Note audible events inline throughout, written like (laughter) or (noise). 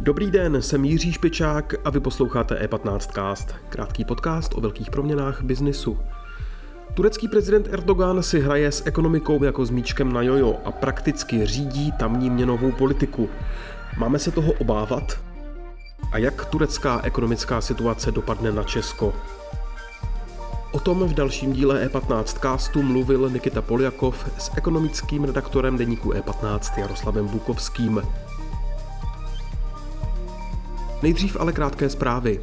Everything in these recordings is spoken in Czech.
Dobrý den, jsem Jiří Špičák a vy posloucháte E15cast, krátký podcast o velkých proměnách biznisu. Turecký prezident Erdogan si hraje s ekonomikou jako s míčkem na jojo a prakticky řídí tamní měnovou politiku. Máme se toho obávat? A jak turecká ekonomická situace dopadne na Česko? O tom v dalším díle E15 castu mluvil Nikita Poljakov s ekonomickým redaktorem deníku E15 Jaroslavem Bukovským. Nejdřív ale krátké zprávy.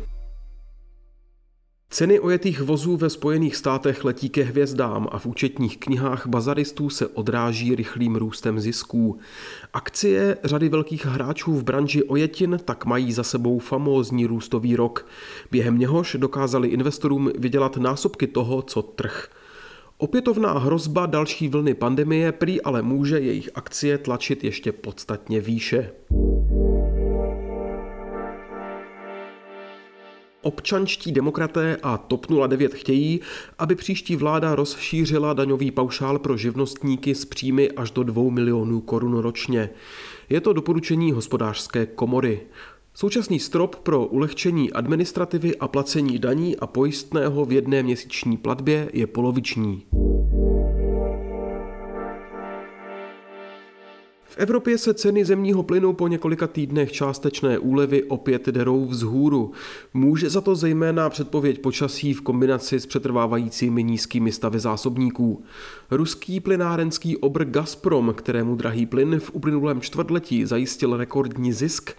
Ceny ojetých vozů ve Spojených státech letí ke hvězdám a v účetních knihách bazaristů se odráží rychlým růstem zisků. Akcie řady velkých hráčů v branži ojetin tak mají za sebou famózní růstový rok. Během něhož dokázali investorům vydělat násobky toho, co trh. Opětovná hrozba další vlny pandemie prý ale může jejich akcie tlačit ještě podstatně výše. Občanští demokraté a TOP 09 chtějí, aby příští vláda rozšířila daňový paušál pro živnostníky s příjmy až do 2 milionů korun ročně. Je to doporučení hospodářské komory. Současný strop pro ulehčení administrativy a placení daní a pojistného v jedné měsíční platbě je poloviční. V Evropě se ceny zemního plynu po několika týdnech částečné úlevy opět derou vzhůru. Může za to zejména předpověď počasí v kombinaci s přetrvávajícími nízkými stavy zásobníků. Ruský plynárenský obr Gazprom, kterému drahý plyn v uplynulém čtvrtletí zajistil rekordní zisk,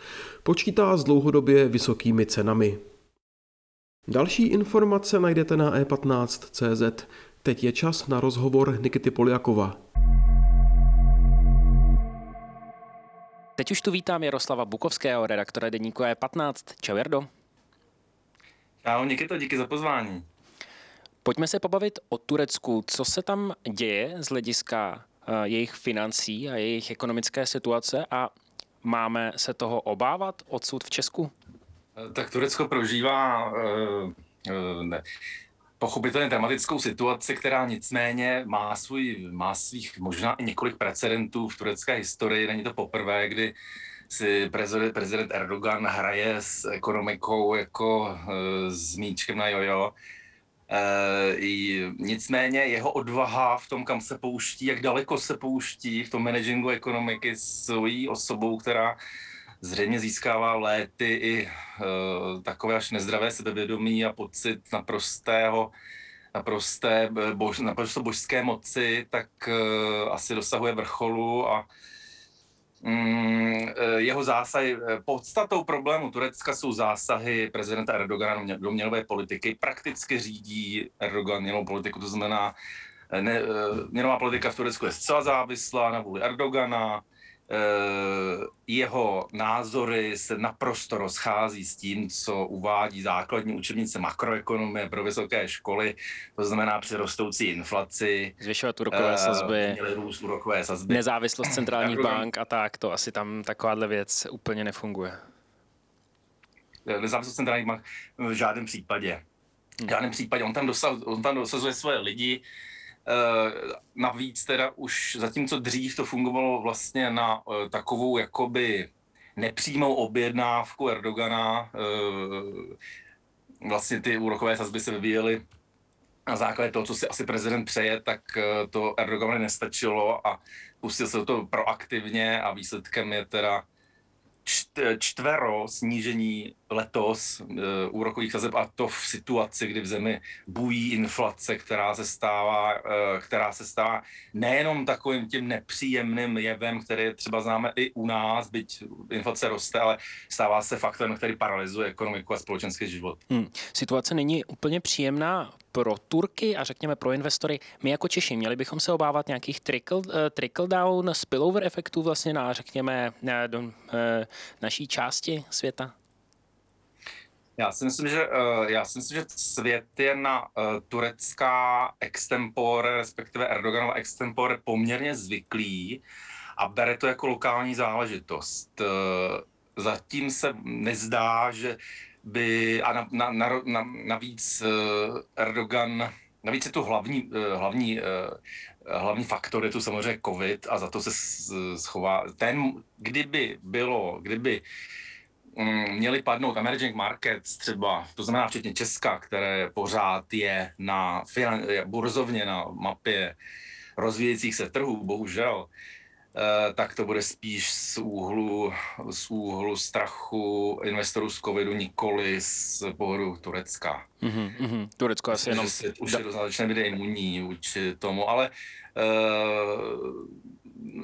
počítá s dlouhodobě vysokými cenami. Další informace najdete na e15.cz. Teď je čas na rozhovor Nikity Poliakova. Teď už tu vítám Jaroslava Bukovského, redaktora deníku E15. Čau Jardo. Čau Nikito, díky za pozvání. Pojďme se pobavit o Turecku. Co se tam děje z hlediska uh, jejich financí a jejich ekonomické situace a máme se toho obávat odsud v Česku? Tak Turecko prožívá uh, uh, ne, pochopitelně dramatickou situaci, která nicméně má, svůj, má svých možná i několik precedentů v turecké historii. Není to poprvé, kdy si prezident, prezident Erdogan hraje s ekonomikou jako e, s míčkem na jojo. E, nicméně jeho odvaha v tom, kam se pouští, jak daleko se pouští v tom managingu ekonomiky svojí osobou, která zřejmě získává léty i uh, takové až nezdravé sebevědomí a pocit naprostého naprosté, bož, naprosto božské moci, tak uh, asi dosahuje vrcholu a um, jeho zásahy, podstatou problému Turecka jsou zásahy prezidenta Erdogana do měnové politiky. Prakticky řídí Erdogan měnovou politiku, to znamená, ne, měnová politika v Turecku je zcela závislá na vůli Erdogana, Eh, jeho názory se naprosto rozchází s tím, co uvádí základní učebnice makroekonomie pro vysoké školy, to znamená při rostoucí inflaci. Zvyšovat úrokové uh, sazby, růst úrokové sazby. Nezávislost centrálních bank a tak, to asi tam takováhle věc úplně nefunguje. Eh, nezávislost centrálních bank v žádném případě. V žádném případě. On tam, dosaz, on tam dosazuje svoje lidi, Eh, navíc teda už zatímco dřív to fungovalo vlastně na eh, takovou jakoby nepřímou objednávku Erdogana, eh, vlastně ty úrokové sazby se vyvíjely na základě toho, co si asi prezident přeje, tak to Erdogan nestačilo a pustil se do toho proaktivně a výsledkem je teda čtvero snížení letos uh, úrokových sazeb a to v situaci, kdy v zemi bují inflace, která se stává, uh, která se stává nejenom takovým tím nepříjemným jevem, který třeba známe i u nás, byť inflace roste, ale stává se faktem, který paralyzuje ekonomiku a společenský život. Hmm. Situace není úplně příjemná pro Turky a řekněme pro investory. My jako Češi měli bychom se obávat nějakých trickle, uh, trickle down, spillover efektů vlastně na, řekněme, na, do uh, naší části světa? Já si myslím, že, uh, já si myslím, že svět je na uh, turecká extempore, respektive Erdoganova extempore poměrně zvyklý a bere to jako lokální záležitost. Uh, zatím se nezdá, že by, a na, na, na, na, navíc uh, Erdogan navíc je to hlavní, hlavní, hlavní faktor, je tu samozřejmě covid a za to se schová. Ten, kdyby bylo, kdyby mm, měli padnout emerging markets třeba, to znamená včetně Česka, které pořád je na je burzovně na mapě rozvíjejících se trhů, bohužel, Eh, tak to bude spíš z úhlu, z úhlu strachu investorů z covidu, nikoli z pohledu Turecka. Mm-hmm, Turecko asi jenom... Už je dostatečně bude imunní vůči tomu, ale uh,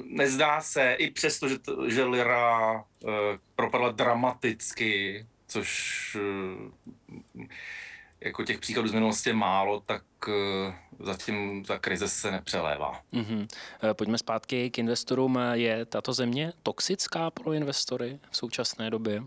nezdá se, i přesto, že, to, že Lira uh, propadla dramaticky, což uh, jako těch příkladů z minulosti je málo, tak uh, zatím ta krize se nepřelévá. Mm-hmm. Pojďme zpátky k investorům. Je tato země toxická pro investory v současné době?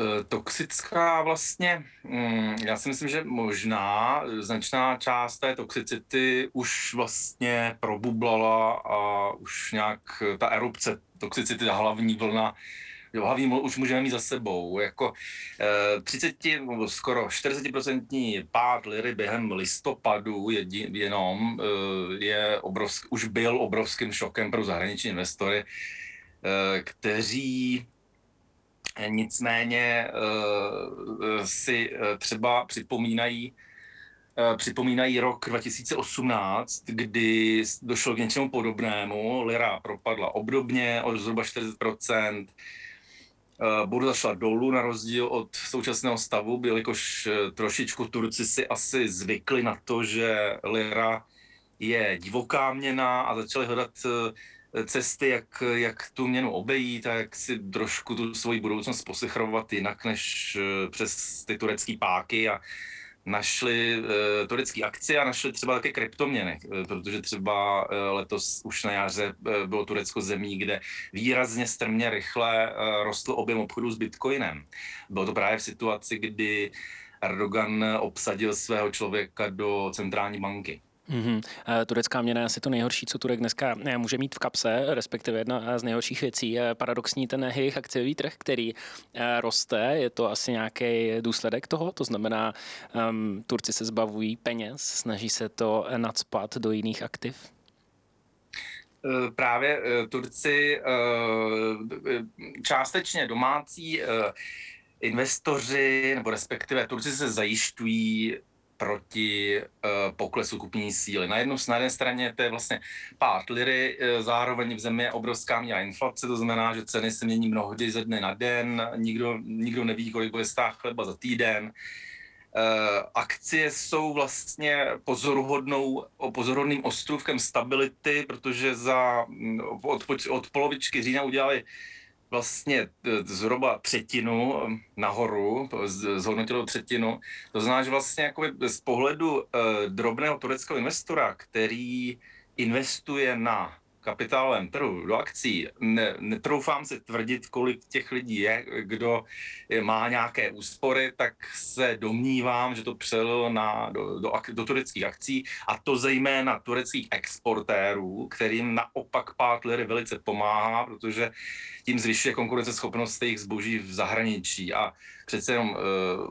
Eh, toxická vlastně, mm, já si myslím, že možná značná část té toxicity už vlastně probublala a už nějak ta erupce toxicity, ta hlavní vlna hlavní už můžeme mít za sebou. Jako eh, 30 nebo skoro 40% pád liry během listopadu jenom eh, je obrovsk, už byl obrovským šokem pro zahraniční investory, eh, kteří nicméně eh, si eh, třeba připomínají, eh, připomínají rok 2018, kdy došlo k něčemu podobnému. Lira propadla obdobně o zhruba 40%, Eh, burza šla dolů na rozdíl od současného stavu, jelikož eh, trošičku Turci si asi zvykli na to, že lira je divoká měna a začali hledat eh, cesty, jak, jak tu měnu obejít a jak si trošku tu svoji budoucnost posichrovat jinak než přes ty turecké páky a našli uh, turecké akcie a našli třeba také kryptoměny, uh, protože třeba uh, letos už na jaře bylo Turecko zemí, kde výrazně strmě rychle rostl objem obchodu s bitcoinem. Bylo to právě v situaci, kdy Erdogan obsadil svého člověka do centrální banky. Mm-hmm. Turecká měna je asi to nejhorší, co Turek dneska eh, může mít v kapse, respektive jedna z nejhorších věcí. Paradoxní ten jejich akciový trh, který roste, je to asi nějaký důsledek toho, to znamená, um, Turci se zbavují peněz, snaží se to nadspat do jiných aktiv? Právě Turci částečně domácí investoři, nebo respektive Turci se zajišťují proti uh, poklesu kupní síly. Na, jednu, na jedné straně to je vlastně pád liry, uh, zároveň v zemi je obrovská míra inflace, to znamená, že ceny se mění mnohdy ze dne na den, nikdo, nikdo neví, kolik bude stát chleba za týden. Uh, akcie jsou vlastně pozoruhodnou, pozoruhodným ostrůvkem stability, protože za, od, od polovičky října udělali vlastně e, zhruba třetinu e, nahoru, zhodnotilo třetinu. To znamená, že vlastně z pohledu uh, drobného tureckého investora, který investuje na kapitálovém trhu, do akcí, ne, netroufám si tvrdit, kolik těch lidí je, kdo má nějaké úspory, tak se domnívám, že to přelilo na, do, do, do tureckých akcí a to zejména tureckých exportérů, kterým naopak pád liry velice pomáhá, protože tím zvyšuje konkurenceschopnost jejich zboží v zahraničí. A přece jenom uh,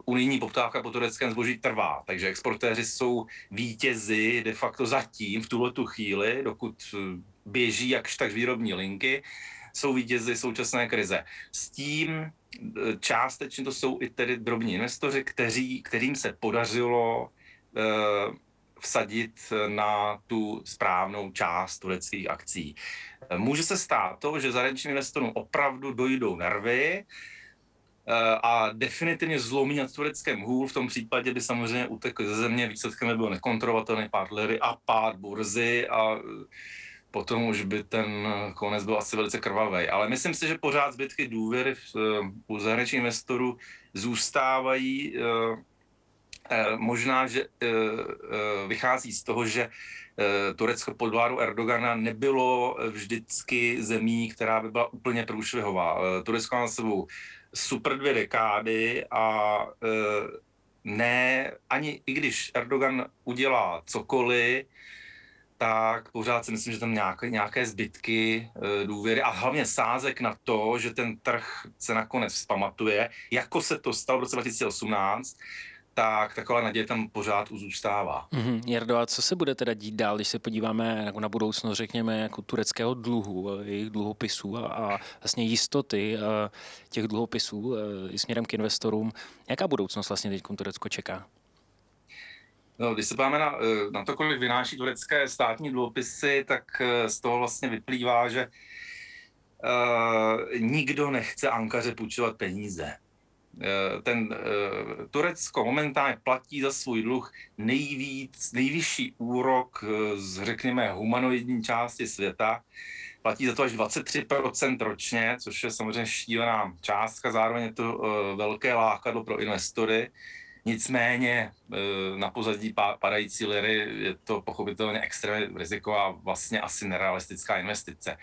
unijní poptávka po tureckém zboží trvá, takže exportéři jsou vítězi de facto zatím v tuhle tu chvíli, dokud uh, běží jakž tak výrobní linky, jsou vítězi současné krize. S tím uh, částečně to jsou i tedy drobní investoři, kteří, kterým se podařilo uh, vsadit na tu správnou část tureckých akcí. Může se stát to, že zahraničním investorům opravdu dojdou nervy eh, a definitivně zlomí na tureckém hůl. V tom případě by samozřejmě utekl ze země, výsledkem by byl nekontrolovatelný pád a pád burzy a potom už by ten konec byl asi velice krvavý. Ale myslím si, že pořád zbytky důvěry v, eh, u zahraničních investorů zůstávají. Eh, možná, že vychází z toho, že Eh, Turecko pod vládou Erdogana nebylo vždycky zemí, která by byla úplně průšvihová. Eh, Turecko má sebou super dvě dekády a eh, ne, ani i když Erdogan udělá cokoliv, tak pořád si myslím, že tam nějaké, nějaké zbytky e, důvěry a hlavně sázek na to, že ten trh se nakonec vzpamatuje, jako se to stalo v roce 2018, tak taková naděje tam pořád zůstává. Mm-hmm. Jardo, a co se bude teda dít dál, když se podíváme jako na budoucnost, řekněme, jako tureckého dluhu, jejich dluhopisů a, a vlastně jistoty a těch dluhopisů i směrem k investorům. Jaká budoucnost vlastně teď Turecko čeká? No, když se páme na, na to, kolik vynáší turecké státní dluhopisy, tak z toho vlastně vyplývá, že uh, nikdo nechce Ankaře půjčovat peníze. Uh, ten uh, Turecko momentálně platí za svůj dluh nejvíc, nejvyšší úrok z, řekněme, humanoidní části světa. Platí za to až 23% ročně, což je samozřejmě šílená částka, zároveň je to uh, velké lákadlo pro investory. Nicméně na pozadí padající liry je to pochopitelně extrémně riziková, vlastně asi nerealistická investice.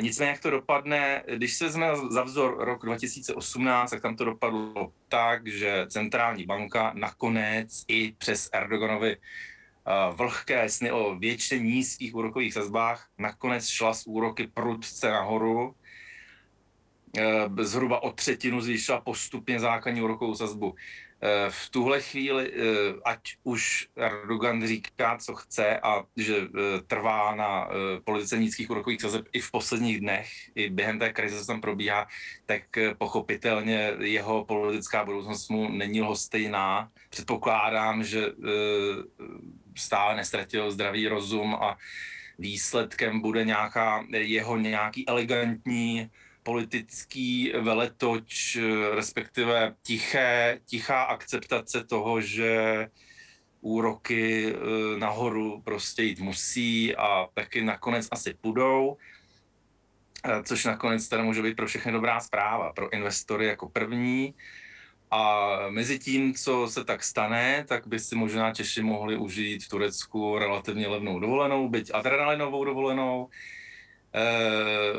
Nicméně, jak to dopadne, když se vezme za vzor rok 2018, tak tam to dopadlo tak, že centrální banka nakonec i přes Erdoganovi vlhké sny o většině nízkých úrokových sazbách nakonec šla z úroky prudce nahoru. E, zhruba o třetinu zvýšila postupně základní úrokovou sazbu. Eh, v tuhle chvíli, eh, ať už Erdogan říká, co chce a že eh, trvá na politice nízkých úrokových sazeb i v posledních dnech, i během té krize, co tam probíhá, tak pochopitelně jeho politická budoucnost mu není lhostejná. Předpokládám, že stále nestratil zdravý rozum a výsledkem bude nějaká jeho nějaký elegantní politický veletoč, respektive tiché, tichá akceptace toho, že úroky eh, nahoru prostě jít musí a taky nakonec asi půjdou, eh, což nakonec teda může být pro všechny dobrá zpráva, pro investory jako první. A mezi tím, co se tak stane, tak by si možná Češi mohli užít v Turecku relativně levnou dovolenou, byť adrenalinovou dovolenou,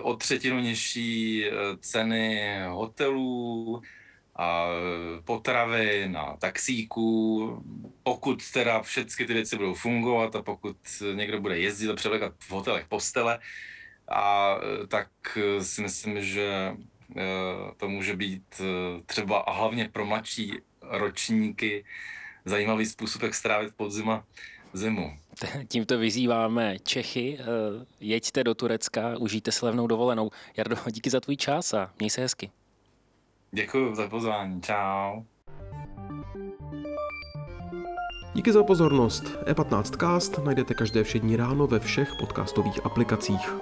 o třetinu nižší eh, ceny hotelů a potravy na taxíků, pokud teda všechny ty věci budou fungovat a pokud někdo bude jezdit a převlekat v hotelech postele, a eh, tak si myslím, že to může být třeba a hlavně pro mladší ročníky zajímavý způsob, jak strávit podzima zimu. (laughs) Tímto vyzýváme Čechy, eh, jeďte do Turecka, užijte si levnou dovolenou. Jardo, (laughs) díky za tvůj čas a měj se hezky. Děkuji za pozvání, čau. Díky za pozornost. E15cast najdete každé všední ráno ve všech podcastových aplikacích.